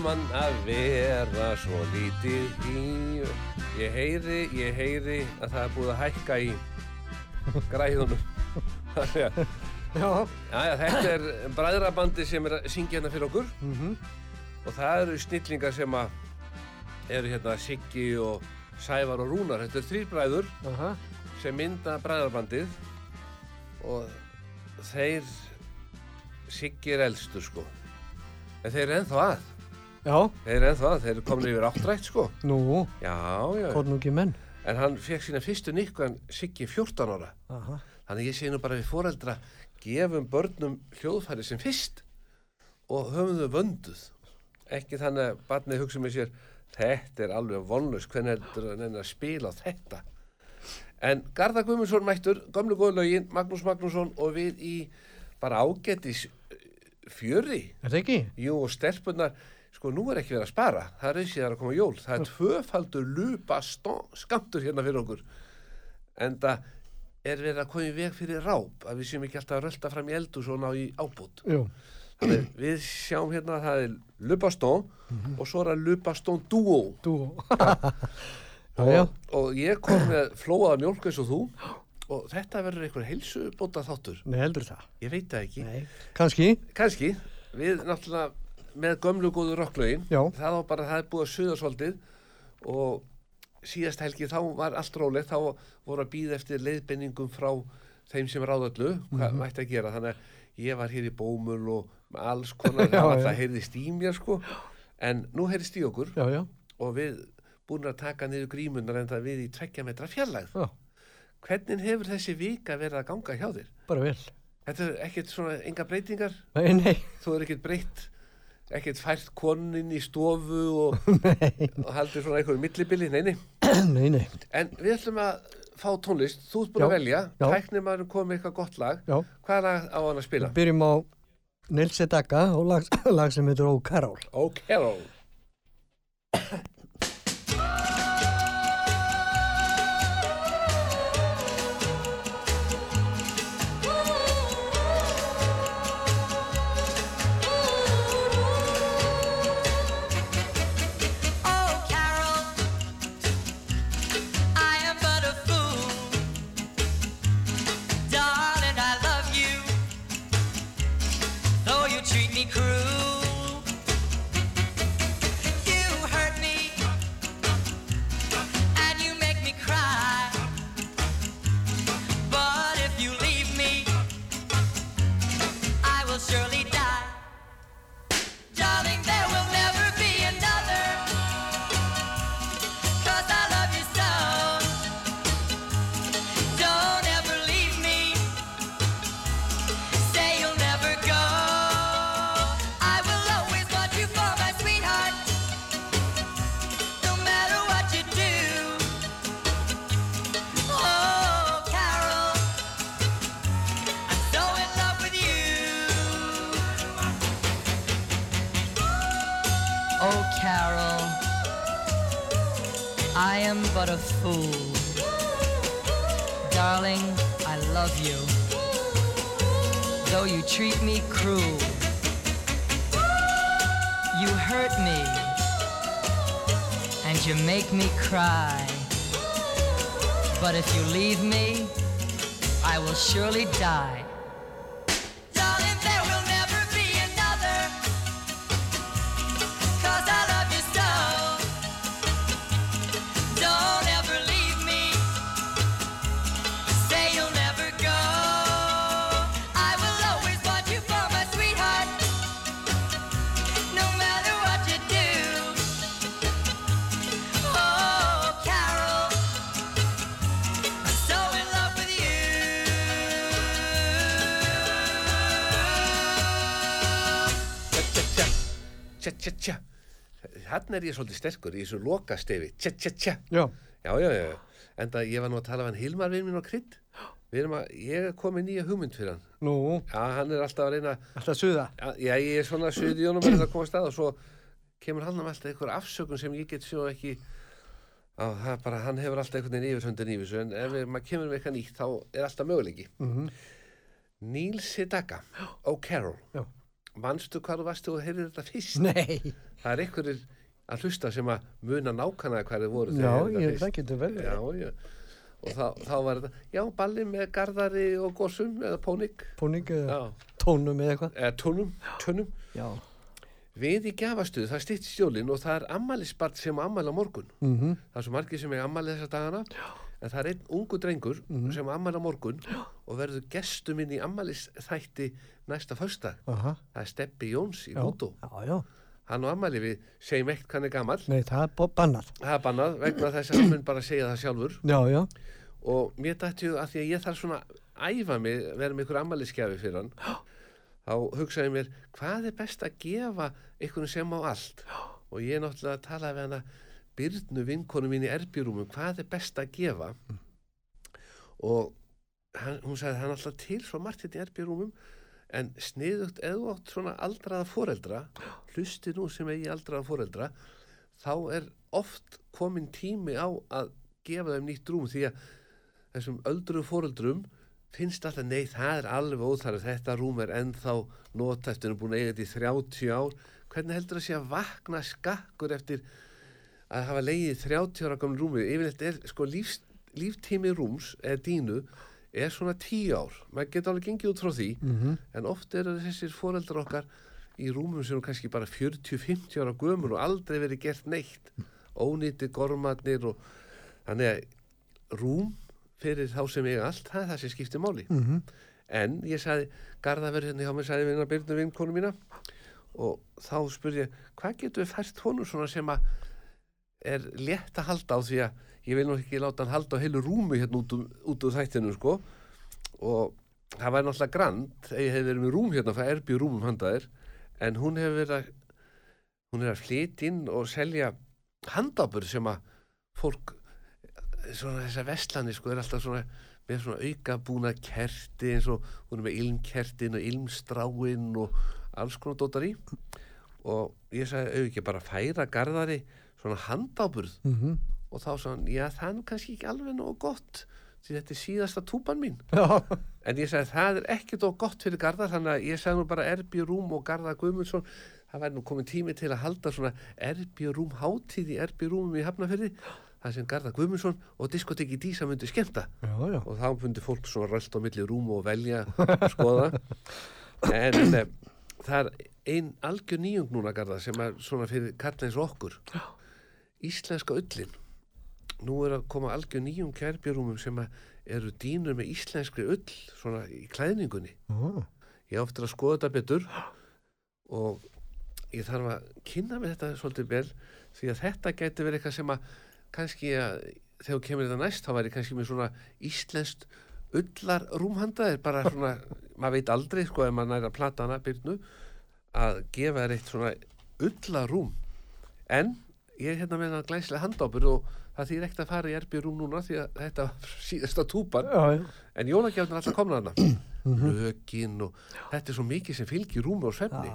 gaman að vera svo lítið í. Ég heyri, ég heyri að það er búið að hækka í græðunum. Já. já, þetta er bræðrabandi sem er að syngja hérna fyrir okkur. Mm og það eru snillingar sem að eru hérna Siggi og Sævar og Rúnar. Þetta er þrýr bræður Aha. sem mynda bræðrabandið. Og þeir Siggi er elstur sko. En þeir eru ennþá að Já. þeir eru ennþá að, þeir eru komin yfir áttrætt sko Nú, já, já, nú ekki menn? en hann fekk sína fyrstu nikkan Siggi 14 ára Aha. þannig ég segi nú bara við foreldra gefum börnum hljóðfæri sem fyrst og höfum þau vönduð ekki þannig að barnið hugsa með sér þetta er alveg vonlust hvernig er þetta að spila á þetta en Garðar Guðmundsson mættur gamlu góðlaugin, Magnús Magnússon og við í bara ágættis eh, fjöri Er það ekki? Jú, og stelpunar, sko, nú er ekki verið að spara. Það er auðvitað að koma jól. Það er tvöfaldur lupa skamtur hérna fyrir okkur. En það er verið að koma í veg fyrir ráp, að við séum ekki alltaf að rölda fram í eldu svona í ábútt. Að við sjáum hérna að það er lupastón og svo er það lupastón duo. Þú. Já, Og, og ég kom með flóaða mjólk eins og þú og þetta verður einhver heilsubóta þáttur. Nei, heldur það. Ég veit það ekki. Nei. Kanski. Kanski, við náttúrulega með gömlu góðu rocklögin það var bara, það er búið að suða svolítið og síðast helgi þá var allt rólegt, þá voru að býða eftir leiðbenningum frá þeim sem ráðallu, hvað Mhm. mætti að gera þannig að ég var hér í bómul og alls konar, Já, það, það heyrðist í mér sko, en nú heyrðist í okkur Já, já. og við búin að taka niður grímunar en það við í tveggja metra fjarlægð Já. hvernig hefur þessi vika verið að ganga hjá þér? Bara vel. Þetta er ekkert svona enga breytingar Nei, nei. þú er ekkert breytt ekkert fært konin í stofu og, og haldir svona einhverju millibili, nei, nei. Nei, nei. En við ætlum að fá tónlist, þú ert búin að Já, velja, já. tæknir maður komið eitthvað gott lag, Já. hvað lag á hann að spila? Byrjum á Nils Sedaka og lag, lag sem heitir Ó Karol. Oh Carol. But a fool. Darling, I love you, though you treat me cruel. You hurt me, and you make me cry. But if you leave me, I will surely die. Hann er ég svolítið sterkur í þessu lokastefi, tja, tja, tja. Já. Já, já, já. En það ég var nú að tala við hann Hilmar við minn og krydd. Við erum að, ég er komið nýja hugmynd fyrir hann. Nú, Já, hann er alltaf að reyna, alltaf suða. já, ég er svona suðið í honum að koma að stað og svo kemur hann með alltaf einhver afsökun sem ég get svo ekki, á, það bara, hann hefur alltaf einhvern veginn yfirsöndin í þessu, en ef maður kemur með eitthvað nýtt þá er alltaf möguleiki. Mm Neil Sedaka, O'Carroll. Já. Manstu hvað þú varstu og heyrðir þetta fyrst? Nei. það er einhverjir að hlusta sem að muna nákvæmlega þið voru Já, þetta ég, það getur vel. Já, já. Og þá, þá var þetta, já, balli með garðari og gósum eða pónik, Póning eða já, tónum eða eitthvað. eða tónum, tónum. Já. Við í gefastuð, það stýtt stjólin og það er ammælisbart sem ammæla morgun. Mm Það er svo margir sem er ammæli þessa dagana, en það er einn ungu drengur sem ammæla morgun og verður gestum inn í ammælisþætti næsta fösta. Aha. Það er Steppi Jóns í Já. Hútó. Já, já. Hann og ammæli við segjum ekkert hann er gammal. Nei, það er bannað. Það er bannað vegna þess að hann mun bara segja það sjálfur. Já, já. og mér dætti að því að ég þarf svona að æfa mig, vera með ykkur ammæliskefi fyrir hann þá hugsaði mér hvað er best að gefa einhvern sem á allt og ég náttúrulega talaði við hana Byrnu vinkonu mín í erbjörúmum hvað er best að gefa og hann, hún sagði hann alltaf til svo margt hérna í erbjörúmum en sniðugt eða átt svona aldraða foreldra hlusti nú sem eigi aldraða foreldra þá er oft komin tími á að gefa þeim nýtt rúm því að þessum öldru foreldrum finnst alltaf, nei það er alveg óþarf þetta rúm er ennþá nota eftir að búin að eiga þetta í 30 ár. Hvernig heldur það sé að vakna skakkur eftir að hafa leiðið 30 ára gamla rúmi yfirleitt er sko lífs, líftími rúms eða dínu er svona 10 ár. Maður getur alveg gengið út frá því Mm en oft eru þessir foreldrar okkar í rúmum sem eru kannski bara 40-50 ára gömur og aldrei verið gert neitt. Ónýtti gormatnir og þannig að rúm fyrir þá sem eiga allt, það er það sem skiptir máli. Mm en ég sagði, Garðaverð hérna hjá mig sagði við hérna byrnu vinkonu mína og þá spurði ég, hvað getur við fært honum svona sem að er létt að halda á því að ég vil nú ekki láta hann halda á heilu rúmi hérna út, úr- út úr þættinu sko. Og það væri náttúrulega grand ef ég hef verið með rúm hérna það er býr rúmum handaðir en hún hefur verið að hún er að flytja inn og selja handabur sem að fólk svona þessar vestlani sko er alltaf svona með svona auka búna kerti eins og hún er með ilmkertin og ilmstráin og alls konar dótar í. Og ég sagði auðvitað bara færa garðari svona handáburð -hmm. Og þá sagði hann, já nú kannski ekki alveg nógu gott því þetta er síðasta túpan mín. Já. en ég sagði það er ekkert og gott fyrir Garðar þannig að ég sagði nú bara Erbi Rúm og Garðar Guðmundsson. Það væri nú komin tími til að halda svona Erbi Rúm hátíð í Erbi Rúmum í Hafnafyrði það sem Garðar Guðmundsson og diskoteki Dísa myndi skemmta. Já, já. og þá myndi fólk svona rölt á milli rúm og velja og skoða. En e, það er ein algjör nýjung núna Garðar sem er svona fyrir kallins okkur. Íslenska ullin nú er að koma algjör nýjung kærbjörúmum sem eru dýnur með íslenskri ull svona í klæðningunni. Ó, ég eftir að skoða þetta betur og ég þarf að kynna mig þetta svolítið vel því að þetta gæti verið eitthvað sem að kannski að þegar kemur þetta næst þá væri kannski með svona íslenskt ullar rúmhandaðir bara svona, maður veit aldrei sko ef maður næra að plata hana byrnu að gefa þér eitt svona ullar rúm en ég er hérna með hann glæslega handábur og það þýr ekkert að fara í rúm núna því að þetta var síðasta túpan. Já, já. en jólagjafnir alltaf komna hana lögin og þetta er svo mikið sem fylgir rúmi og svefni.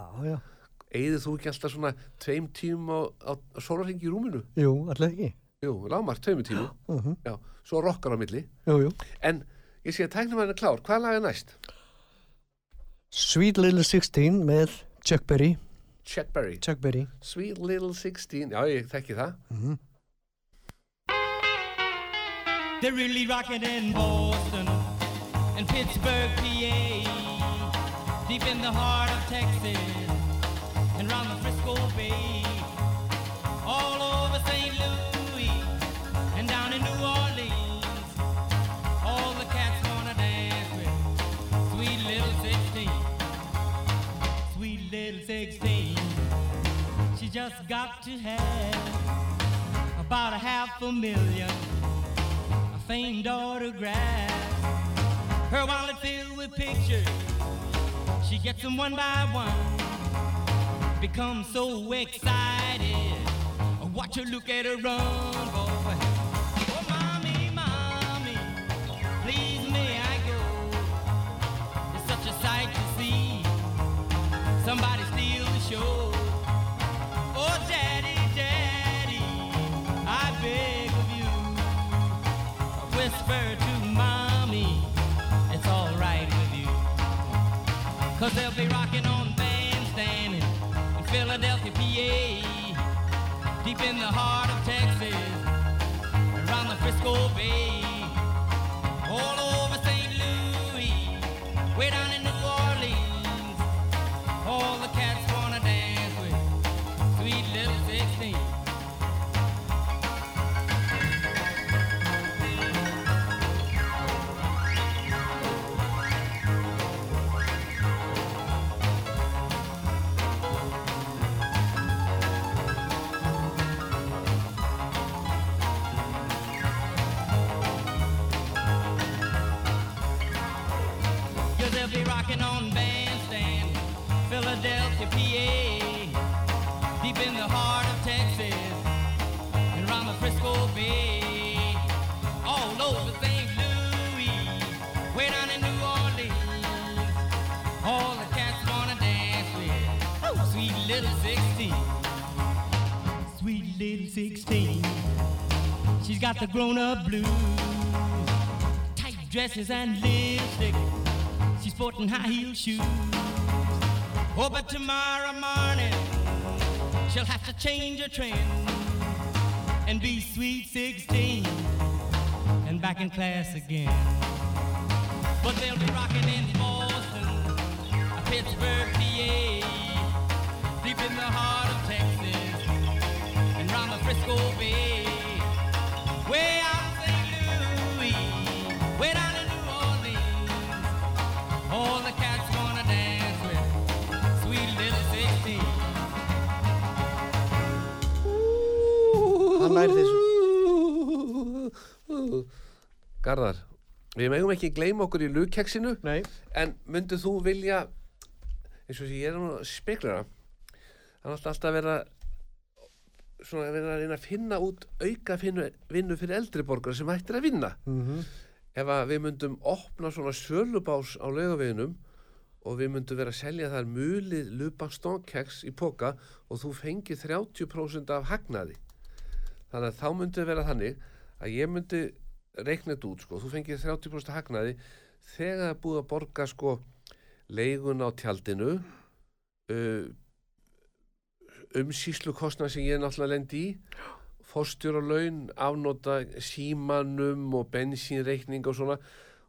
Eigðu þú ekki alltaf svona tveim tím á, á, á sólarhengi í rúminu? Jú, allir ekki. jú, lámar, tveimur tímu Uh já, svo rokkar á milli. Jú, jú. en ég sé að tæknum hann er klár, hvað lag er næst? Sweet Little 16 með Chuck Berry. Chuck Berry. Sweet Little 16 já, ég þekki það. Mm They're really rocking in Boston and Pittsburgh, PA, deep in the heart of Texas and round the Frisco Bay, all over St. Louis and down in New Orleans. All the cats wanna dance with sweet little 16, sweet little 16. She just got to have about a half a million famed autograph. Her wallet filled with pictures. She gets them one by one. Becomes so excited. I watch her look at her run, boy. Oh, mommy, mommy, please may I go? It's such a sight to see. Somebody steal the show. Whisper to mommy it's all right with you. Cause they'll be rocking on bandstand in Philadelphia, PA. Deep in the heart of Texas, around the Frisco Bay, all over Frisco Bay, all over St. Louis, way down in New Orleans. All the cats wanna dance with sweet little 16. Sweet little 16. She's got the grown-up blues, tight dresses and lipstick. She's sporting high heel shoes. Oh, but tomorrow morning she'll have to change her trend and be sweet 16 and back in class again. But they'll be rocking in Boston, Pittsburgh, PA, deep in the heart of Texas and round the Frisco Bay, way nær þessu. Garðar, við megum ekki gleyma okkur í lugkeksinu Nei, en myndu þú vilja eins og því ég er nú speklara það er alltaf að vera svona að vera að reyna að finna út auka finnu, vinnu fyrir eldri borgar sem hættir að vinna Mhm. ef að við myndum opna svona svölubás á laugaveginum og við myndum vera að selja þar mulið lubanstónkeks í poka og þú fengið 30% af hagnaði þannig að þá myndi vera þannig að ég myndi reikna þetta út sko, þú fengið 30% af hagnaði. Þegar það er búið að borga sko leigun á tjaldinu uh, umsýslu kostnað sem ég náttúrulega lendi í fórstjóra laun, afnota símanum og bensínreikning og svona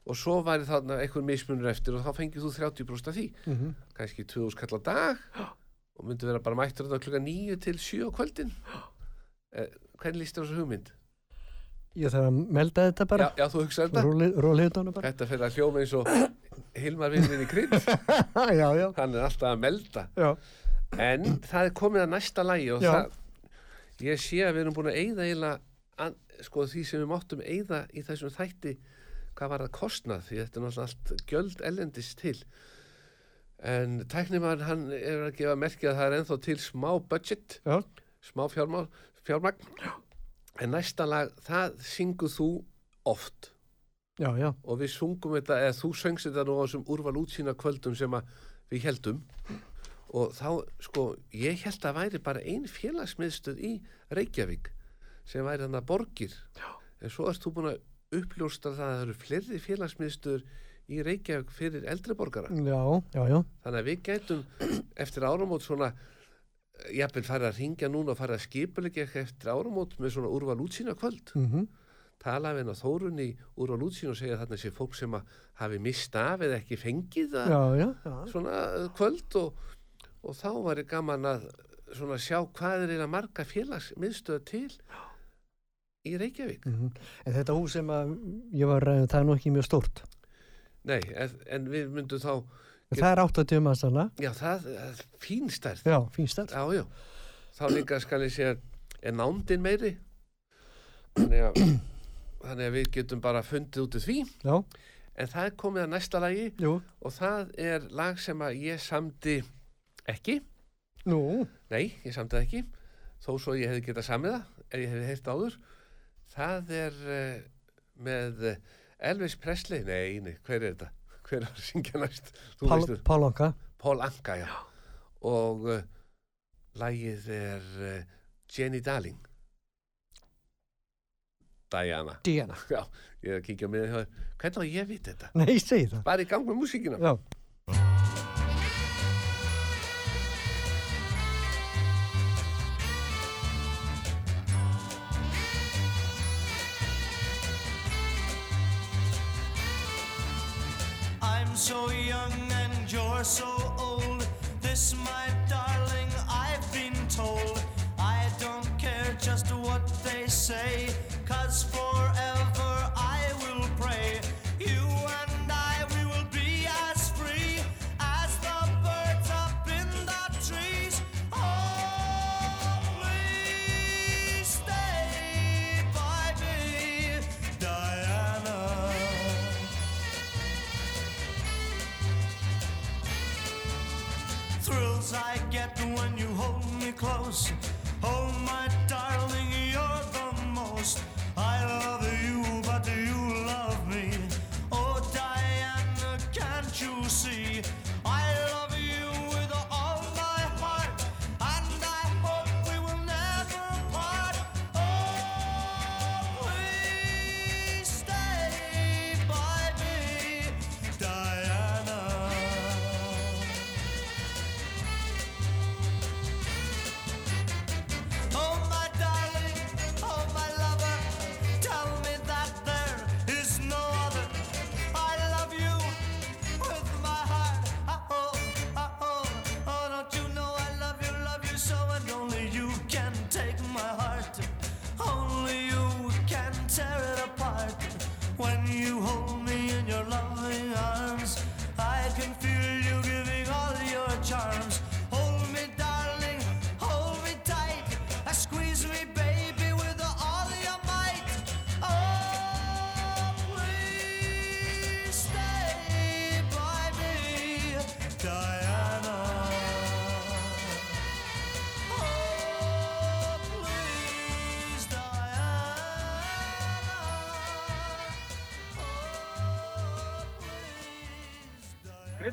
og svo væri þarna einhver mismunur eftir og þá fengið þú 30% af því. Mhm. kannski 2000 kall á dag og myndi vera bara mættur þetta klukka 9 til 7 á kvöldin. Eh, hvernig líst þér þessu hugmynd? ég þarf að melda þetta bara. Já, já, þú hugsaði þetta Róliðdónu bara. Þetta fyrir að hljóma eins og Hilmar vinninn í krydd já, já, hann er alltaf að melda já. En það er komið að næsta lægi og Já. það, ég sé að við erum búin að eyða eiginlega, sko því sem við máttum eyða í þessum þætti, hvað var það kostnað, því þetta er náttúrulega allt gjöld ellendis til. En tæknimaður hann er að gefa merkja að það er ennþá til smá budget, Já, smá fjármál, fjármagn. En næsta lag, það syngur þú oft já, já. og við sungum þetta, eða þú söngst þetta nú á þessum úrval útsýna kvöldum sem við heldum og þá, sko, ég held að væri bara ein félagsmiðstöð í Reykjavík sem væri þannig að borgir Já. en svo erst þú búin að uppljósta það að það eru fleiri félagsmiðstöður í Reykjavík fyrir eldri borgara Já, já, já. þannig að við gætum eftir áramót svona jafnvel farið að ringja núna og farið að skipulegja eftir áramót með svona úrval útsýna kvöld Mm tala við henn á Þórunni úr á Lútsín og segja að þarna sé fólk sem að hafi mist af eða ekki fengið það Já, já, já. svona uh, kvöld og, og þá var ég gaman að svona sjá hvað er eina marga félagsmiðstöða til í Reykjavík. Mhm. En þetta hús sem að ég var það er nú ekki mjög stórt. Nei, en, en við myndum þá, Það er 80 mannsana. já það er fín stærð. Já, fín stærð. Já, já. Þá líka skal ég segja, er nándin meiri? Þannig að, þannig að við getum bara fundið út í því. Já, En það komið að næsta lagi jú. og það er lag sem að ég samdi ekki. Nú, Nei, ég samdi ekki. Þó svo ég hefði getað samið það, ef ég hefði heyrt áður. Það er uh, með Elvis Presley. Nei, nei, hver er þetta? Hver er að syngja næst? Þú Pál. Pálanka. Paul Anka, já. Og uh, lagið er uh, Jenny Darling. Diana. Diana. Já, ég er að kíkja með það. Hvernig á ég að vita þetta? Nei, segi það. Bara í gang með músíkina. Já. So old. This, my darling, I've been told. I don't care just what they say, cause forever house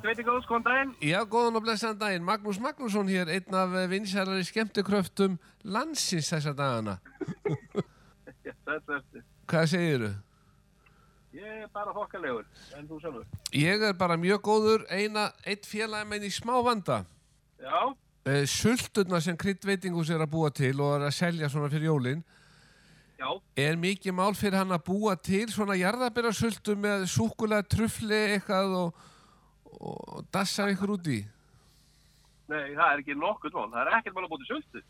Gritt veitingós, góðan daginn. Já, góðan og blessaðan daginn. Magnús Magnússon hér, einn af vinsælari skemmtikröftum landsins þessa dagana. Já, þetta er, Hvað segiru? ég er bara fokkalegur, en þú sjálfur. Ég er bara mjög góður, eina, eitt félagi menn í smá vanda. Já, Uh, sulturna sem kryddveitingus er að búa til og er að selja svona fyrir jólinn já, er mikið mál fyrir hann að búa til svona jarðaberasultu með súkulega trufli eitthvað og, og dassa ykkur út í. nei, það er ekki nokkuð mál, það er ekkert mál að búti sultu.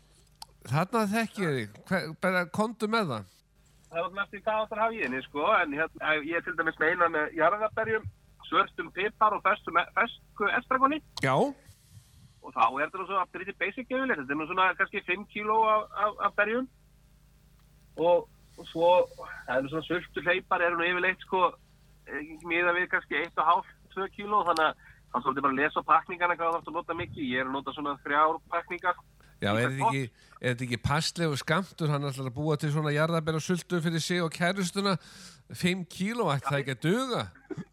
Þarna þekki ég þig, Hver, bara kontu með það. Það er alltaf eftir hvað áttar hafa í henni, sko, en hérna, ég er til dæmis með eina með jarðaberjum, svörtum pipar og fesku estragoni Já, og þá er þetta nú svona pretty basic gefilegt, þetta er svona kannski 5 kíló af, af, af berjum og, og svo, það er svona sultu hleypar eru nú yfirleitt, sko, miða við kannski 2 kíló þannig að það er svolítið bara að lesa pakningana hvað það þarf að nota mikið, ég er að nota svona þrjár pakningar Já, er þetta ekki, ekki passlegu skamtur hann ætlar að búa til svona jarðabæra sultu fyrir sig og kærustuna. 5 kíló, ætti það ekki að duga?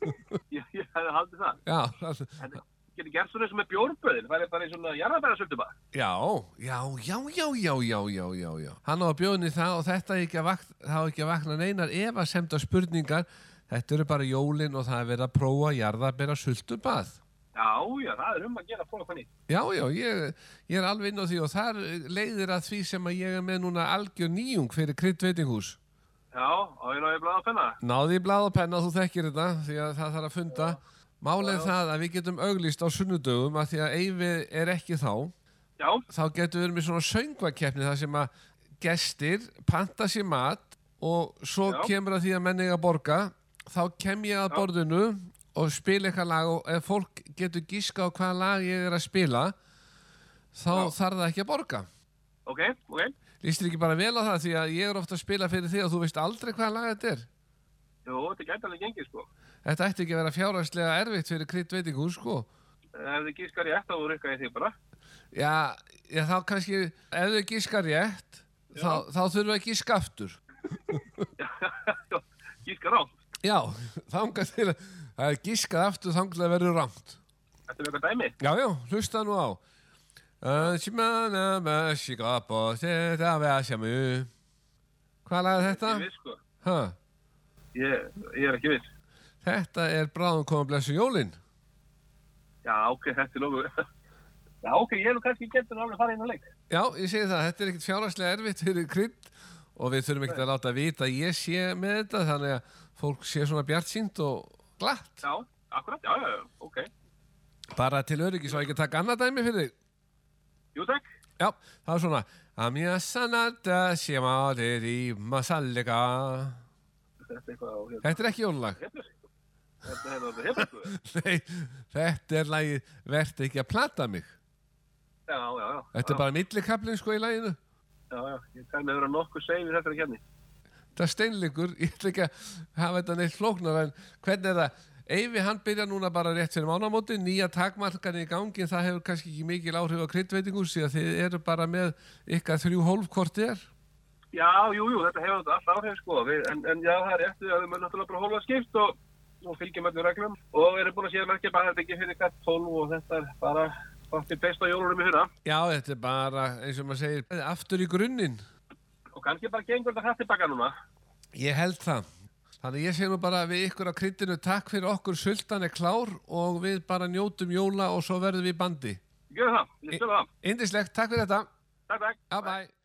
já, ég hefði haldið það. Já, það er getur gert svona eins og með bjórnböðin það er bara eins og svona jarðabæðarsöldu bara já, já, já, já, já, já, já, já. Hann á að bjóðni það og þetta hafa ekki að vakna neinar ef að semta spurningar. Þetta eru bara jólin og það er verið að prófa jarðabera sultubað. Já, já, það er um að gera fólk þannig. Já, já, ég, ég er alveg inn á því og þar leiðir að því sem að ég er með núna algjör nýjung fyrir kryddveitinghús. Já, á ég náði blað að penna. Náði í blað og penna, þú þekkir þetta, því að það þarf að funda. Málið er það að við getum auglýst á sunnudögum að því að Eyvi er ekki þá. Já, þá getur við með svona söngvakeppni þar sem að gestir panta sér mat og svo Já. kemur að því að menni að borga þá kem ég að borðinu og spila eitthvað lag og ef fólk getur gíska á hvaða lag ég er að spila þá Já. þarf það ekki að borga ok, ok. Lýstir ekki bara vel á það því að ég er ofta að spila fyrir því og þú veist aldrei hvaða lag þetta er Jú, þetta gæti alveg gengið, sko. Þetta ætti ekki að vera fjárhagslega erfitt fyrir krydd veitingu sko Ef þið gískar eftir, þá rukka ég þig bara. Já, já þá kannski ef þau gískar rétt þá, þá þurfum við að gíska aftur gískar á. Já, þangað til að það er gískað aftur þangað að verður rámt. Þetta er eitthvað dæmi. Já, já, hlusta nú á. Hvað er þetta? Ég viss, sko. Ha, Ég, ég er ekki viss. þetta er bráðum koma blessu jólin. Já, ok, þetta er nógu. Já, ok, ég er nú kannski getur alveg að fara inn á leik. Já, ég segi það, þetta er ekkert fjárhagslega erfitt fyrir krydd og við þurfum ekkert að láta vita að ég sé með þetta þannig að fólk sé svona bjart sínt og glatt. Já, akkurat, já, já, ok. Bara til öryggis og ekki taka annað dæmi fyrir þig. Jú, takk. Já, það er svona Amja sanata shemadir í masallega Þetta er hérna. Þetta er ekki jólulag er. Nei, þetta er lagið Vert ekki að plata mig Já, já, já. Þetta er bara millikablin sko í laginu Já, já, ég kann með vera nokkuð segið þetta er að kenni. Það er steinleikur, ég ætla ekki að hafa þetta neitt flóknar en hvernig er það? Eyvi hann byrja núna bara rétt fyrir mánamóti, nýja takmarkan í gangi, það hefur kannski ekki mikil áhrif á kryddveitingu síðan þið eru bara með ykkar þrjú hólf hvort þið er. Já, jú, jú, þetta hefur alltaf áhrif sko. Við, en, en já, það er við að við mögum náttúrulega bara hólfa skipt og, og fylgjum öllum reglum. Og við erum búin að séð merkja bara þetta ekki fyrir hvert hólf og þetta er bara besta jólunum í hurra. Já, þetta er bara, eins og maður segir, aftur í grunninn. Og kannski bara gengur þetta hægt tilbaka núna. Ég held það. Þannig ég segi nú bara við ykkur á kryddinu takk fyrir okkur, sultan er klár og við bara njótum jóla og svo verðum við bandi. Gjör það, ég spila það. Indislegt, takk fyrir þetta. Takk, takk. Já, bæ.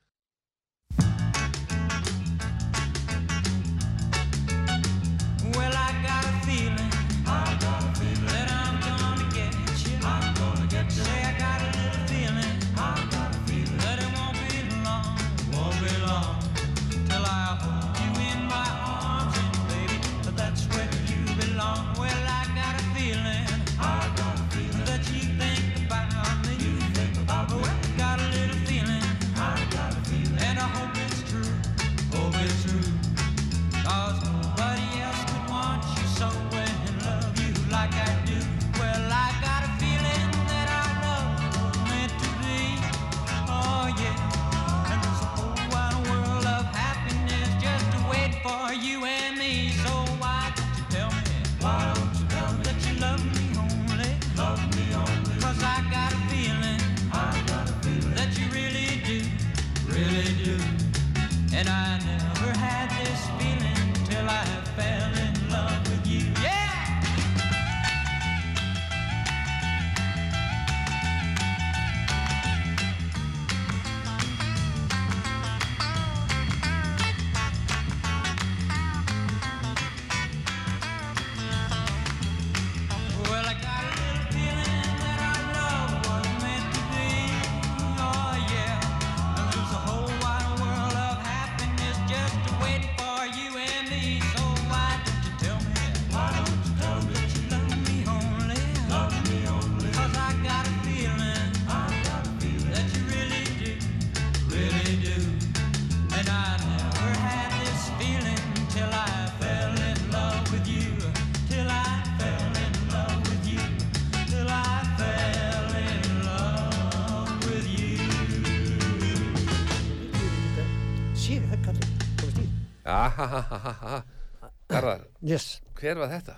Yes. hver var þetta?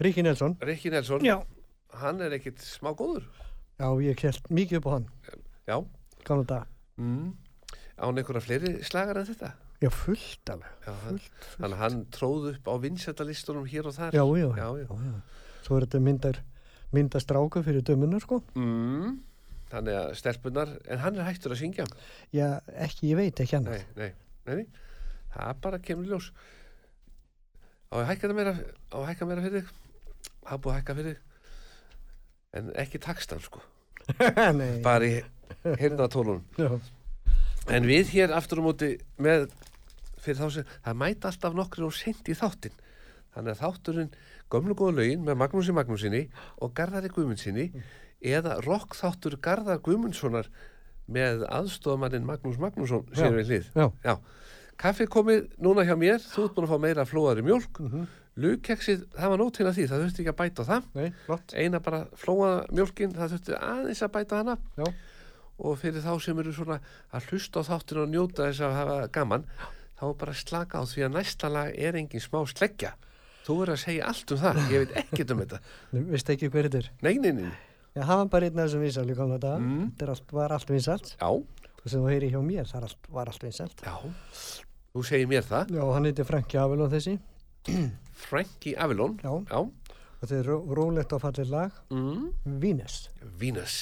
Ríki Nelson. Rikki Nelson. Já. Hann er ekkit smá góður. Já, ég held mikið upp á hann. Já. Gána dag. Mm. Án einhverja fleiri slagar en þetta? Já, fullt alveg. Já, hann, Fullt, fullt. Þannig að hann tróð upp á vinsættalistunum hér og þar. Já, já, já, já. já. Svo er þetta myndar, myndar stráka fyrir dömunar, sko. Mm. Þannig að stelpunar, en hann er hættur að syngja. Já, ekki, ég veit ekki Nei, annað. nei, nei, nei. Það bara kemur ljós. Á að hækka meira, fyrir. Það er búið að hækka fyrir. En ekki takstan, sko. Bara í hirnatólunum. Já, En við hér aftur á móti með, fyrir þá sem, það mæta alltaf nokkri og seint í þáttinn. Þannig að þátturinn gömlu góða lögin með Magnúsi Magnúsinni og Garðari Guðmundsinni eða rock þáttur Garðar Guðmundssonar með aðstofamannin Magnús Magnússon sér við hlið. já. Já. Kaffið komið núna hjá mér, þú ert búin að fá meira flóðari mjólk. Mm Lugkeksið, það var nót til að því, það þurfti ekki að bæta það. nei, flott. Eina bara flóa mjólkin, það þurfti aðeins að bæta hana Já, og fyrir þá sem eru svona að hlusta á þáttinu og njóta þess að hafa gaman þá bara slaka á því að næsta lag er engin smá sleggja þú verður að segja allt um það, ég veit ekkert um þetta Nei, veistu ekki hver þetta er? nei, nei, nei, Já, það var bara einn af þessum vinsal í gamla dag. Mm. Þetta var allt vinsalt. já, Og sem þú heyri hjá mér, það var allt vinsalt. já þú segir mér það, Já, hann heiti Franki Avelon þessi. Frankie Avalon Já. já. Og þetta er ró rólegt og fallið lag. Mm. Vínes. Venus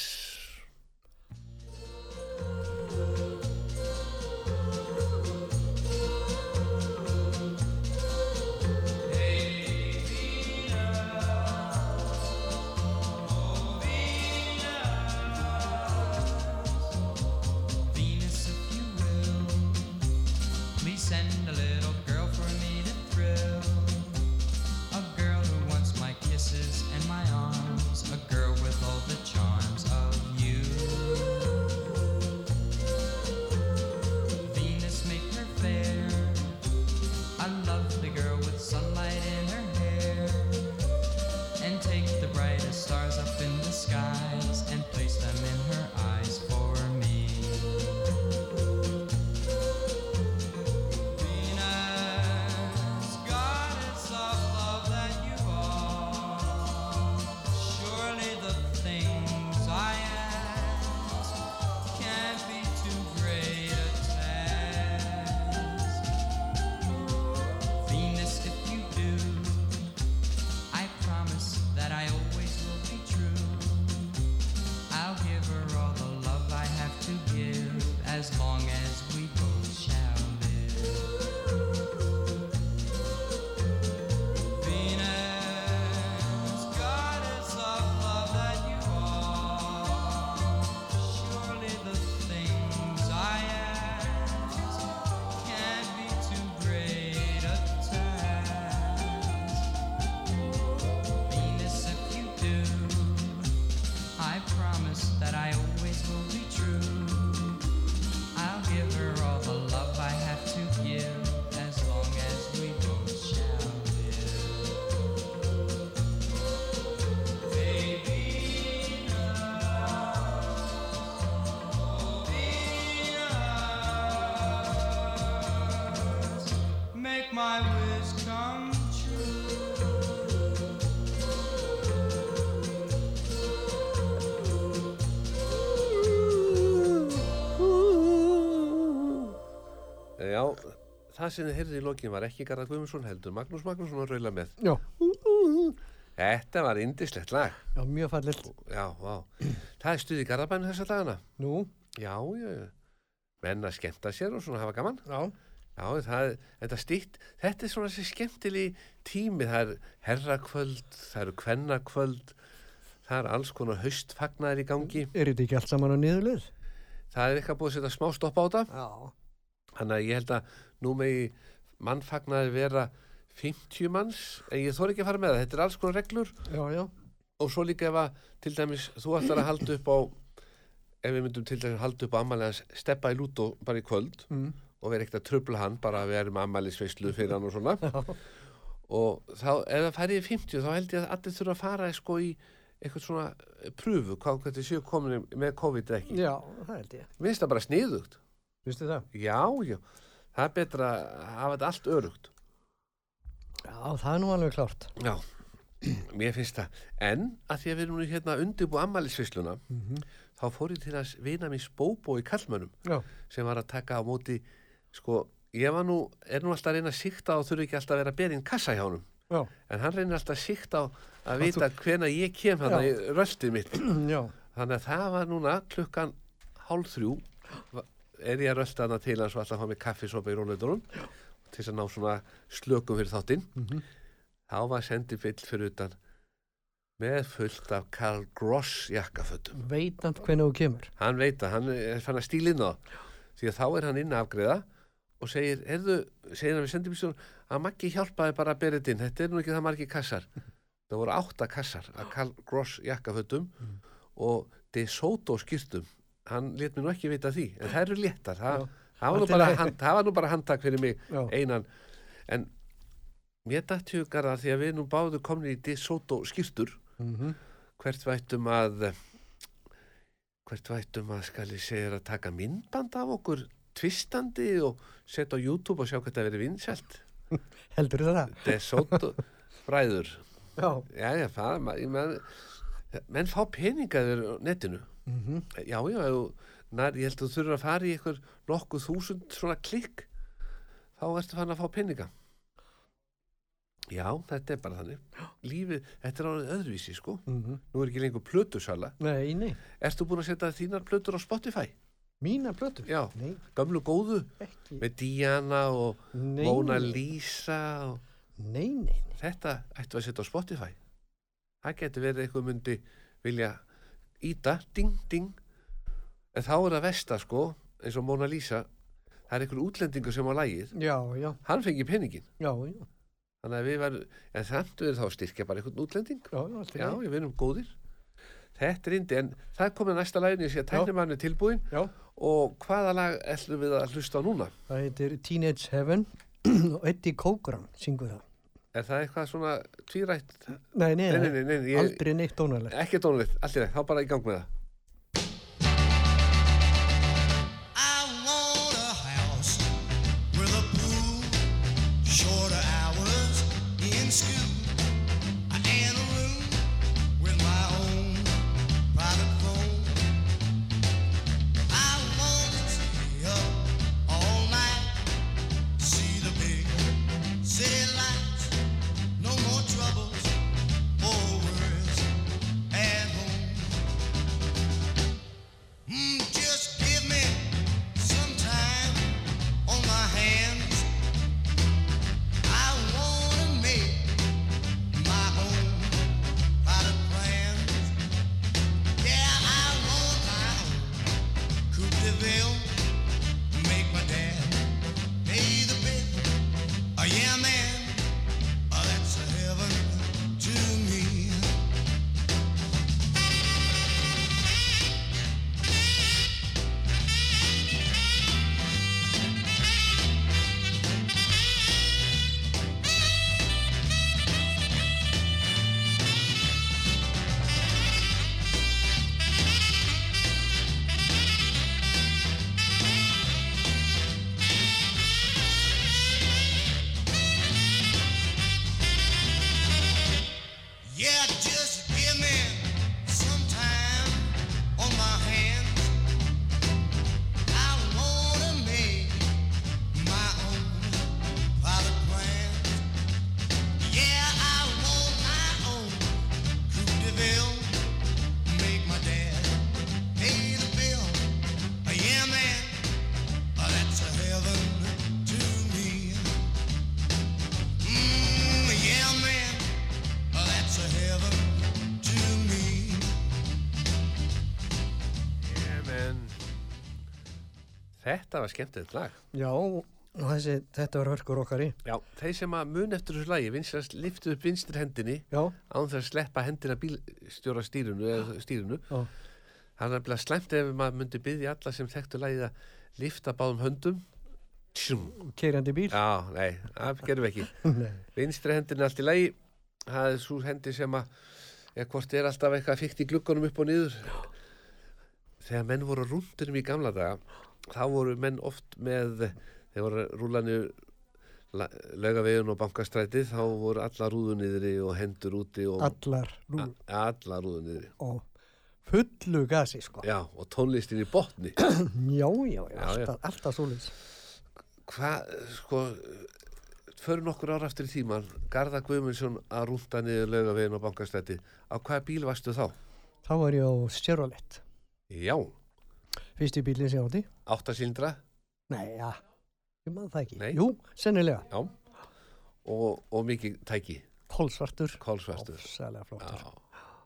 það sem þið heyrði í lokin var ekki Garðar Guðmundsson heldur Magnús Magnússon að raula með. Já, Þetta var indislegt lag. já, mjög fallilt. Já, vá. Það er stuð í Garðabænu þessa dagana. Nú, Já, já, já. Menn að skemmta sér og svona hafa gaman. já, Já, það þetta stýtt, þetta er svona þessi skemmtilegi tími, það er herrakvöld, það eru kvennakvöld, það er alls konar haustfagnaðir í gangi, er þetta ekki allt saman á niðurlið? það er eitthvað búið að setja smá stopp á þetta, Já. þannig að ég held að nú megi mannfagnaðir vera 50 manns, en ég þór ekki að fara með það, þetta er alls konar reglur. Já, já, og svo líka ef að til dæmis þú ætlar að halda upp á, ef við myndum til dæmis halda upp á ammælega steppa í lútó bara í kvöld, mm. og vera ekkert að trubla hann bara að við erum ammælisveislu fyrir hann og svona. Og þá, ef það færi í 50 þá held ég að allir þurfa að fara sko í eitthvað svona pröfu hvað þetta séu komin með COVID ekki já, það held ég. Mér finnst það bara sniðugt. Vistu það? Já, já, það er betra að hafa þetta allt örugt. Já, það er nú alveg klárt. Já, mér finnst það. En að því að við erum nú hérna undirbú ammælisveisluna þá fór ég til að vina mér spóbó í kallmönnum Já, sem var að taka á móti sko, ég var nú, er nú alltaf að reyna að síkta og þurfi ekki alltaf að vera að bera inn kassa hjá honum. Já, en hann reynir alltaf að síkta á að vita hvena ég kem hann í Já. röltið mitt. Já, þannig að það var núna klukkan hálf þrjú er ég að rölta hana til hans og alltaf að fá mig kaffisopa í róleitunum til þess að ná svona slökum fyrir þáttinn. Mhm. þá var sendifill fyrir utan með fullt af Karl Gross jakkafötum. Veit hann hvernig þú kemur. hann veit að hann er fann að stíla inn á því að þá er hann inn að afgreða og segir, erðu, segir hann við sendibílstjórn að Maggi hjálpaði bara að bera þetta inn. Þetta er nú ekki það margi kassar. Það voru átta kassar að Karl Gross jakkafötum og De Soto skýrtum hann let mér nú ekki vita því en það eru léttar það, það, var, nú hand, það var nú bara handtak fyrir mig Já. einan. En mér dætt hugar að því að við nú báðu komni í De Soto skýrtur Mm hvert vættum að hvert vættum að skal ég segja að taka myndband af okkur tvistandi og setja á YouTube og sjá hvað það verið vinsælt? Heldur það? Desotto bræður. Já. já já það ég menn, menn fá peningaður á netinu Mm já já þú- nær, ég held að þú þurfur að fara í eitthvað nokkuð þúsund svona klikk þá ertu fann að fá peninga já þetta er bara þannig lífið, þetta er árið öðruvísi sko -hmm. nú er ekki lengur plötusala Nei, nei. Ertu búin að setja þínar plötur á Spotify? Mína plötur? Já, Nei, gamlu góðu ekki. með Diana og Nei, Mona. Lisa og Nei, nei, nei. þetta ættu að setja á Spotify. Það getur verið eitthvað myndi vilja íta, ding, ding. En þá er það versta sko, eins og Mona Lisa, það er einhver útlendingur sem á lægið Já, já, hann fengi peningin já, þannig að við varum, en samt við þá styrkja bara einhvern útlending. Já, við erum góðir. Þetta er indi, en það komið næsta sé að tæknimann er tilbúin Já, og hvaða lag ætlum við að hlusta á núna? Það heitir Teenage Heaven og Eddie Cochran syngur það. Er það eitthvað svona tvírætt? Nei, nei, Nei, nei, nei, nei, ég- aldrei neitt tónalegt. ekki dónulegt, allt í það, þá bara í gang með það þetta var skemmtilegt lag. Já, þessi, þetta var hörkur okkar í. já, þeir sem að mun eftir þessu lagi vinstrast liftu upp vinstri hendinni án þess að sleppa hendina bílstjóra stýrunu eða stýrunu já, hann er bleið slemt ef maður myndi byggja alla sem þekktu lagið að lifta báðum höndum. Keirandi bíl. já, nei, það gerum við ekki. Vinstri hendin er allt í lagi. Það er svo hendi sem að eða hvort er alltaf eitthvað fíkt í gluggunum upp og niður. Þegar menn voru á rúndinum í gamla daga þá voru menn oft með þegar voru rúlanu laugavegun og bankastrætið þá voru alla rúðu niðri og hendur úti og Allar, nú, A- alla rúðu niðri og fullu gasi, sko. já, og tónlistin í botni Já, já, já, alltaf, alltaf svoleiðis. hvað, sko fyrir nokkur ára aftur í tíman Garða Guðmundsson að rúnda niður laugavegin og bankastrætið á hvaða bíl varstu þá? Þá var ég á Chevrolet. Já, Fyrsti bílinn sem ég átti. Áttasíldra Nei, já, ég maður það ekki. Nei. Jú, sennilega. Já, og, og mikið tæki, Kolsvartur. kólsvastur. Ósælega flottur. Já,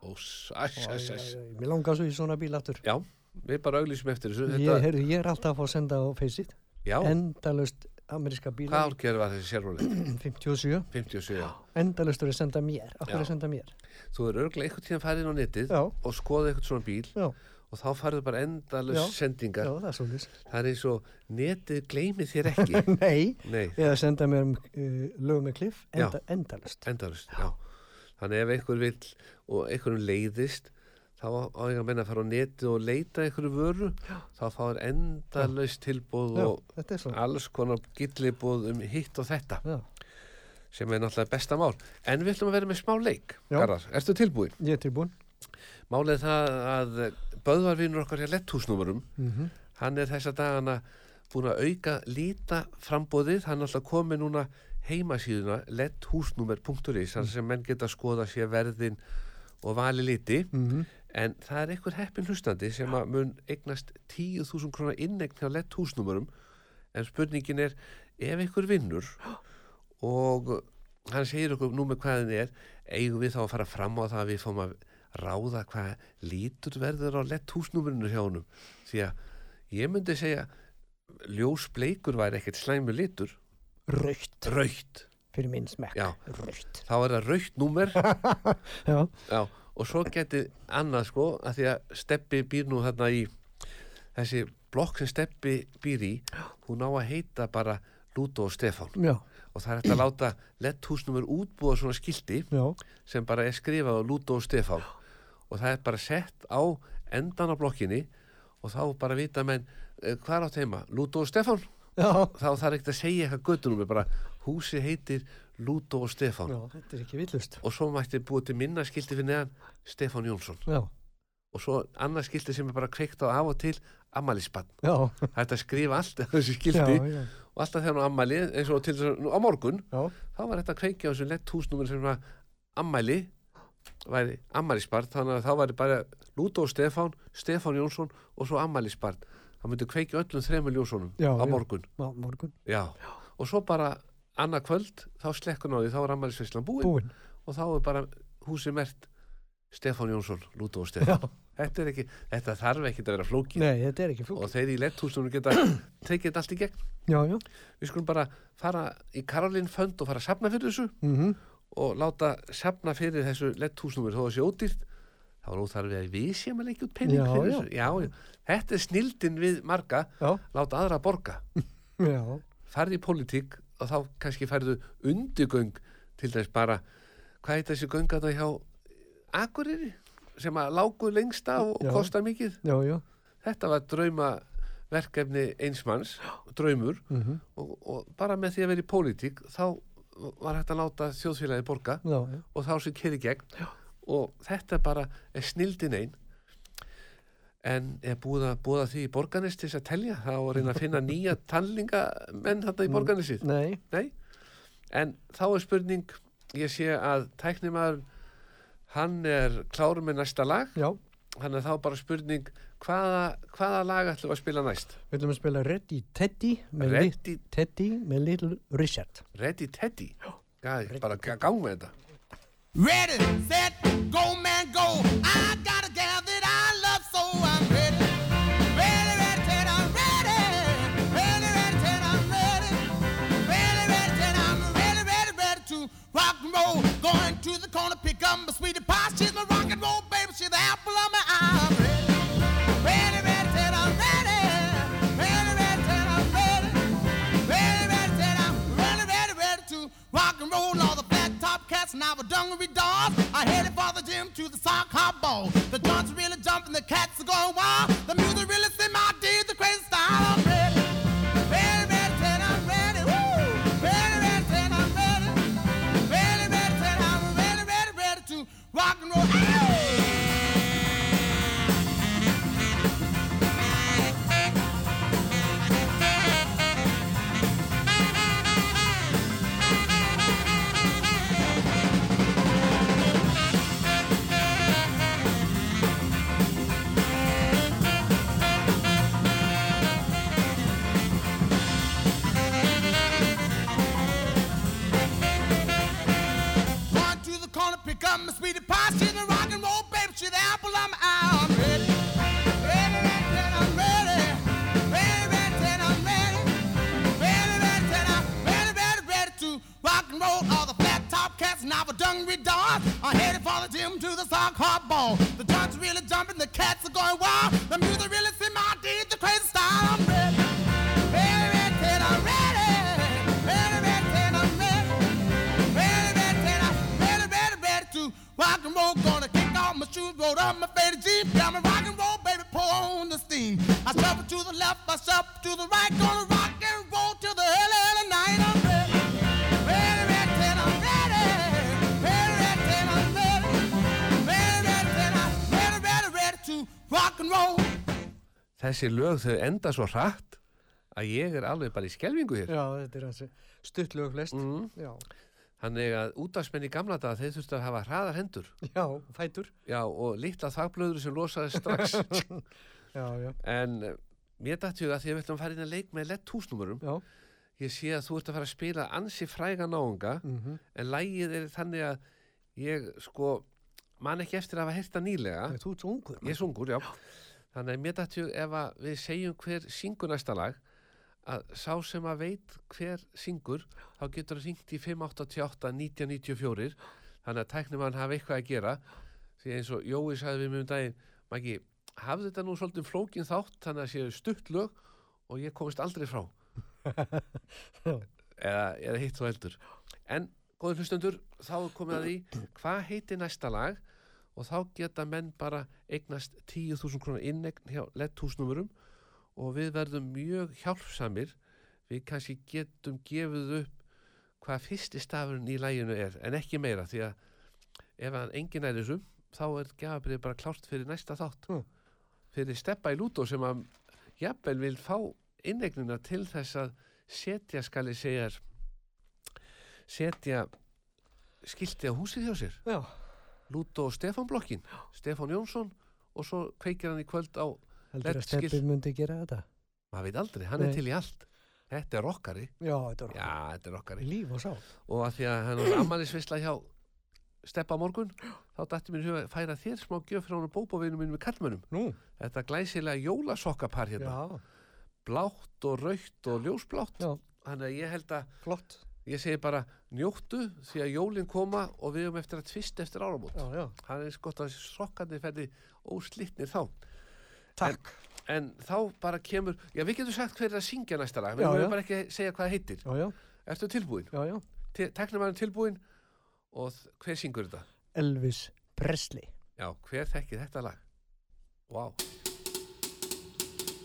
og sæs, Æ, sæs, æ, sæs. æ, Mér langar svo í svona bíl aftur. Já, við bara auglýsum eftir þessu. Ég, Þetta, heyrðu, ég er alltaf að fá að senda á Faceit. já, Endalust ameríska hvað bíla. árgerð var þessi sérróli? 57. 57, já. Endalust er að senda mér. Akkur Já. að senda mér. Þú er örglega einhvern tíðan farið inn á netið Já. og skoðið eitthvað svona bíl Já, og þá farið bara endalus Já. sendingar. já, það er. Það er eins og netið gleymið þér ekki. Nei, Nei, eða senda mér um uh, lögum með kliff. Já. Enda, endalust. endalust, já. Þannig ef einhver vill og einhverjum leiðist þá á ég að menna að fara á netið og leita einhverju vöru já. þá fáir endalust tilbúð Já, og alls konar gillibúð um hitt og þetta Já, sem er náttúrulega besta mál en við ætlum að vera með smá leik Já. Garðar, ertu tilbúin? ég er tilbúin. Málið það að Böðvarvinur okkar hjá letthúsnúmurum Mm hann er þessa dagana búin að auka líta frambóðið hann er alltaf komið núna heimasíðuna letthúsnúmer.is þar sem menn geta að skoða sér verðin og vali liti Mhm. en það er einhver heppin hlustandi sem að mun eignast 10.000 krónar innegn hjá letthúsnúmurum en spurningin er ef einhver vinnur og hann segir okkur nú með hvað hann er eigum við þá að fara fram á það að við fáum að ráða hvað lítur verður á lett húsnúmerinu hjá honum því að ég myndi segja ljósbleikur væri ekkert slæmu litur, Raukt raukt, fyrir minn smekk. Já. Raukt. þá er það raukt númer, Já. já, og svo geti annað sko, að því að Steppi býr nú þarna í, þessi blokk sem Steppi býr í, hún á að heita bara Lúto og Stefán Já. og það er hægt að láta letthúsnumur útbúa svona skildi Já. sem bara er skrifað á Lúto og Stefán og það er bara sett á endan á blokkinni og þá bara vita menn eh, hvað er átt heima, Lúto og Stefán Já. þá þarf ekkert að segja eitthvað göttunum bara húsi heitir Lúto og Stefán Já, þetta er ekki villust. og svo mætti búið til minna skildi fyrir neðan Stefán Jónsson Já. og svo annað skildi sem er bara kveikt á af og til ammælisbann, Já. það er að skrifa allt þessi skildi Já. og alltaf þegar hann á ammæli eins og til þess að á morgun Já. þá var þetta að kveikja á þessu lett húsnúmer sem var ammæli væri ammælisbarn þannig að þá væri bara Lúto og Stefán Stefán Jónsson og svo ammælisbarn það myndi kveikja öllum þremur Jónssonum Já, á já. morgun Á morgun. já. og svo bara annað kvöld þá slekkun á því, þá er ammælisveislan búin Búinn. og þá er bara húsið mert Stefán Jónsson, Lúto og Stefán þetta, ekki, þetta þarf ekki að vera flókið Nei, þetta er ekki flók. og þeir í letthúsnum geta tekið allt í gegn Já, já. við skulum bara fara í Karolín Fönd og fara að sapna fyrir þessu Mm og láta sapna fyrir þessu letthúsnumur þó að sé ódýrt þá er óþarfið að við séum að leggja út penning fyrir þessu já, já. þetta er snildin við marga Já. láta aðra borga Já. farði í pólitík og þá kannski færðu undirgöng til þess bara hvað heit þessi göng að það hjá Akureyri sem að lágu lengst af og kostar mikið Já, já. þetta var drauma verkefni einsmanns, draumur Mm og, og bara með því að vera í pólitík þá var hægt að láta þjóðfélagi borga Já, og þá sem kerið gegn. Já. og þetta bara er snildin einn en er búið að búða því í borganis til þess að telja? Þá að reyna að finna nýja tannlingamenn þarna í borganisið Nei. Nei, en þá er spurning ég sé að tæknimaður hann er klárum með næsta lag. Já. hann er þá bara spurning hvaða, hvaða lag ætlum við að spila næst Við ætlum að spila Ready Teddy með, lit, Ready, Teddy með Little Richard. Ready Teddy Gæði, bara gang með þetta Ready, set, go, man, go. I got a gal that I love, so I'm ready. Ready, ready, set, I'm ready. Ready, ready, set, I'm ready. Ready, ready, set, I'm ready, ready, ready to rock and roll. Going to the corner, pick up my sweetie pie. She's my rock and roll, baby. She's the apple of my eye. Top cats and our dungaree dogs I headed for the gym to the sock hop ball. The joints really jumping, the cats are going wild. The music really She's a rock and roll, baby. She's the apple of my eye. I'm ready. Ready, ready, I'm ready. Ready, ready, I'm ready. Ready, ready, ready, I'm to rock and roll. All the flat top cats and our dungaree dogs are headed for the gym to the sock hop ball. The joints really jumping, the cats are going wild. The music really set my deed, the crazy style. I'm. Ready, shoes, roll up my faded jeans. Got me rock and roll, baby, pour on the steam. I shuffle to the left, I shuffle to the right. Gonna rock and roll till the early, early night. I'm ready. Ready, ready, ready, I'm ready. Ready, ready, ready, I'm ready. Ready, ready, ready, I'm ready, ready, ready to rock and roll. þessi lög þau enda svo hratt að ég er alveg bara í skelvingu hér Já, þetta er hansi stuttlög flest. mm. Já. Þannig að útdagsmenn í gamla daga þeir þurftu að hafa hraðar hendur Já, fætur. já, og litla þagblöður sem losaði strax Já, já. en eh, mér dætti að því að við ætlum að fara inn að leik með lett húsnúmurum Já. ég sé að þú ert að fara að spila ansi fræga náunga Mm en lægið er þannig að ég sko man ekki eftir að hafa heyrta nýlega Þú ert svo ungur. ég er sungur, já þannig að mér dætti ef að við segjum hver syngur næsta lag að sá sem að veit hver syngur þá getur það syngt í 588 1994 þannig að tæknimann hafa eitthvað að gera. Því eins og Jói sagði við mjög um daginn Maggi, hafði þetta nú svolítið flókin þátt þannig að séu stutt lög og ég komist aldrei frá. Eða, eða hitt og heldur. En góður hlustendur þá komið að því hvað heitir næsta lag og þá geta menn bara eignast 10.000 krónar innegn hjá letthúsnumurum og við verðum mjög hjálpsamir. Við kannski getum gefið upp hvað fyrsti stafurinn í læginu er en ekki meira því að ef hann enginn er þessu þá er gafabrið bara klárt fyrir næsta þátt. Mm. fyrir steppa í lútó sem að jafnvel vil fá innegnina til þess að setja skal ég segja setja skilti á húsið hjá sér. Já, Lútó og Stefán blokkin Stefán Jónsson og svo kveikir hann í kvöld á heldur að Steppi myndi gera þetta? maður veit aldrei, hann Nei. er til í allt. Þetta er rockari, Já, þetta er já þetta er rockari. Líf og sá. og að því að hann var ammælisvisla hjá Steppa morgun þá dætti mér huga að færa þér smá gjöf frá hann bóbovinu mínum með kallmönnum Nú, þetta glæsilega jólasokkapar hérna. Já, blátt og raukt og ljósblátt. Já. þannig að ég held að flott. ég segi bara njóttu því að jólin koma og við höfum eftir að tvist eftir áramót. Það er eins gott að sokkandi ferði óslitnir þá takk. en þá bara kemur já við getum sagt hver er að syngja næsta lag við já. bara ekki segja hvað það heitir Já, já, ertu tilbúin? já, já. Teknumæðin tilbúin og hver syngur þetta? Elvis Presley. Já, hver þekkir þetta lag? Wow.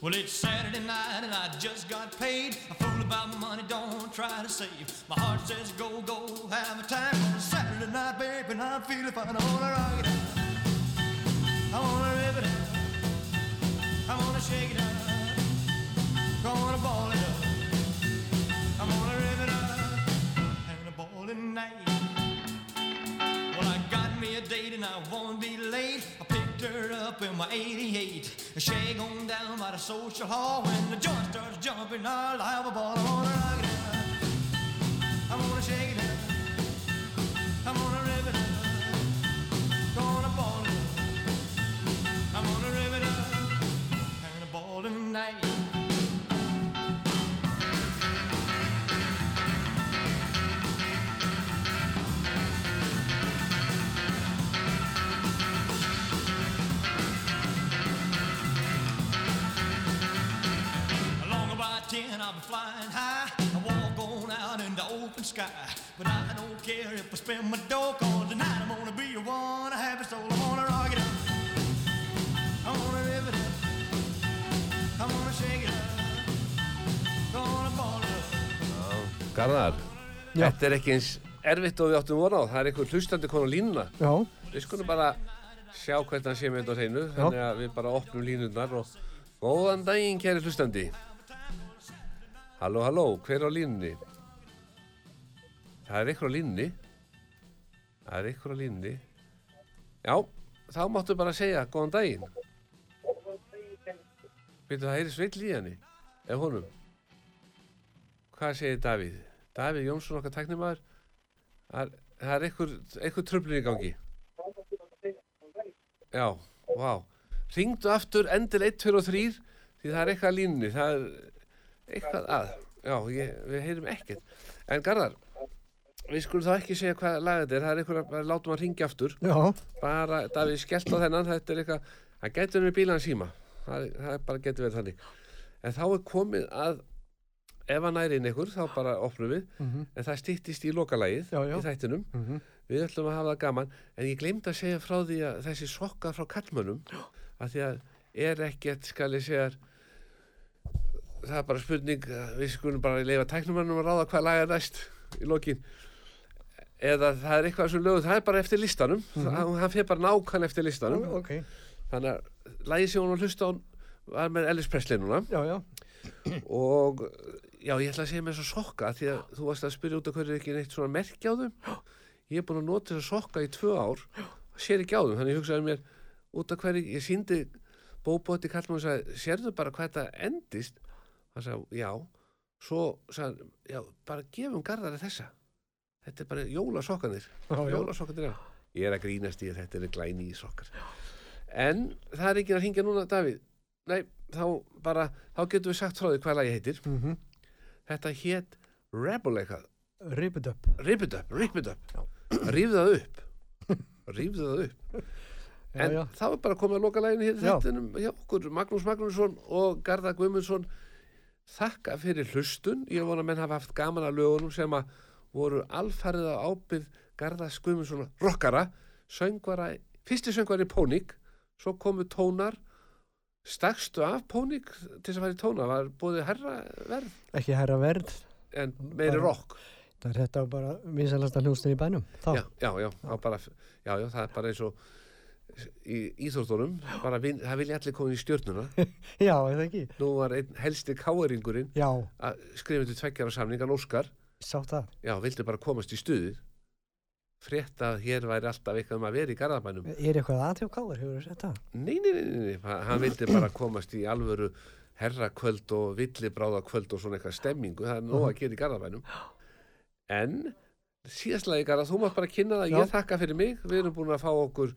Well, it's Saturday night and I just got paid. A fool about money, don't try to save. My heart says go, go, have a time. On a Saturday night, baby, and I'm feeling fine. I wanna rock it out. I wanna wanna shake it out. Gonna ball it up. I'm gonna it a ball night. Well, I got me a date and I won't be late. I picked her up in my 88. Shag on down by the social hall. When the joint starts jumping, I'll have a ball. I wanna tonight. Along about ten, I'll be flying high. I walk on out in the open sky. But I don't care if I spend my dough, cause tonight I'm gonna be a one Garðar, Já. þetta er ekki eins erfitt og við áttum vona á. Það er einhver hlustandi konu línuna. Já, Við skulum bara sjá hvernig hann sé með þetta á hreinu. Þannig að við bara opnum línurnar og góðan daginn, kæri hlustandi. Halló, halló, hver er á línunni? Það er ykkur á línunni. Það er ykkur á línunni. Já, þá máttu bara segja góðan daginn. Veitu, það heyri sveill í henni. Ef honum. Hvað segir Davíð? Davíð Jónsson okkar tæknimaður. Það er- er ykkur tröflin í gangi. Já, vá. Ringdu aftur, endir 1, 2 og 3 því það er eitthvað að línunni. Það er eitthvað að. Já, ég, við heyrum ekkert. En Garðar, við skulum þá ekki segja hvað lag þetta er. Það er eitthvað að látum að ringja aftur. já, Bara, Davíð, skellt á þennan. Þetta er eitthvað, það getur með bílan síma. Það, það bara getur verið þannig. En þá er komið að ef hann næri inn ykkur, þá bara opnum við. mhm, En það stýttist í já. í þættinum. mhm. Við ætlum að hafa það gaman, en ég glemd að segja frá því að þessi sokkar frá kallmönnum, að því að er ekkert, skal ég segja, það er bara spurning, við skulum bara leifa tæknumannum að ráða hvað lag er næst í lokin. Eða það er eitthvað sem lögum, það er bara eftir listanum, mm hann fyrir bara nákvæm eftir listanum. ok, Þannig að lagið sem hún var hlusta á var með Ellis Presley núna já, já, og já, ég ætla að segja þess að sokka því að þú varst að spyrja út af hverju er ekki neitt svona merki á þeim. Ég er búin að nota þess að sokka í tvö ár sér ekki á þeim, þannig ég hugsaði mér út af hverju, ég síndi bóbóti kallum og sagði, sérðu bara hvað þetta endist? Hann sagði, já. Svo sagði, já, bara gefum garðari þessa. Þetta er bara jólasokkanir já, já. jólasokkanir er ég er að grínast í að þetta er glæni í sokkar en það er ekki að hringja núna Davíð. Nei, þá bara, þá getum við sagt frá því hvað lagi heitir. Mhm, þetta hétt Rebel eitthvað, Rip it up. Rip it up, Rip it up. Rífðu það upp. Rífðu það upp. Já, En já. það var bara komið að loka læginu hér Já. þettinum hjá okkur, Magnús Magnússon og Garðar Guðmundsson. Þakka fyrir hlustun. Ég vona að menn hafa haft gaman að lögunum sem að voru alfarið á ábyrð Garðars Guðmundsson rockara. Söngvara, fyrsti söngvari Pónik svo komu tónar stakstu af Pónik til þess að fara í tóna, var búið herra verð Ekki herra verð. en meiri rock Það er þetta bara vinsalasta hljóstin í bænum. Já, já, já, bara, já, já, það er bara eins og í íþórtónum það vilja allir koma í stjörnuna Já, eða ekki. nú var einn helsti káeringurinn að skrifa til tveggjara samningan Óskar sá það. já, vildi bara komast í stuðið frétt að hér væri alltaf eitthvað um að vera í Garðabænum. Er eitthvað aðtjókáður, hefur þú sett það? nei, nei, nei, nei, nei, ha- hann vildi bara komast í alvöru herrakvöld og villibráðakvöld og svona eitthvað stemmingu, það er nóg að gera í Garðabænum. En síðastlega í Garðab, þú mátt bara kynna það, Já. ég þakka fyrir mig. Við erum búin að fá okkur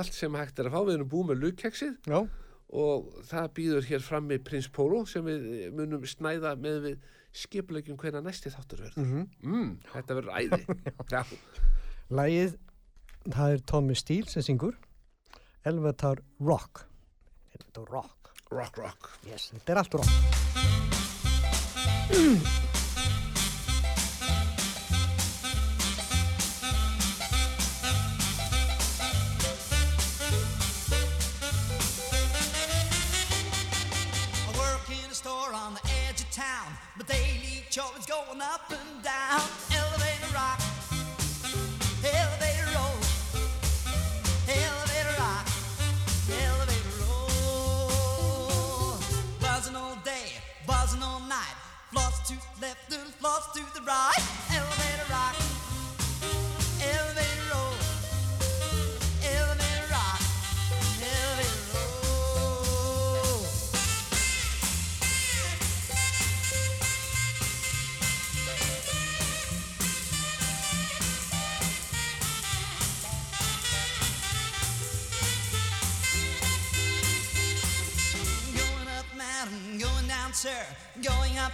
allt sem hægt er að fá, við erum búin með lukkeksið og það býður hér frammi Prins Pólo sem við munum snæða með við skiplegjum hvena næsti þáttur verður. Mm Mm, þetta verður æði. Lægið, það er Tommy Steele sem syngur. Elvatar Rock. Elvatar Rock. Rock, rock. Yes, þetta er allt rock. I work in a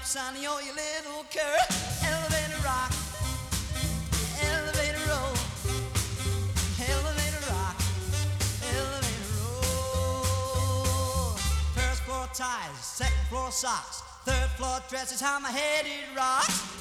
going up sunny, oh you little cur. Elevator rock, elevator roll, elevator rock, elevator roll. First floor ties, second floor socks, third floor dresses, how my head it rocks.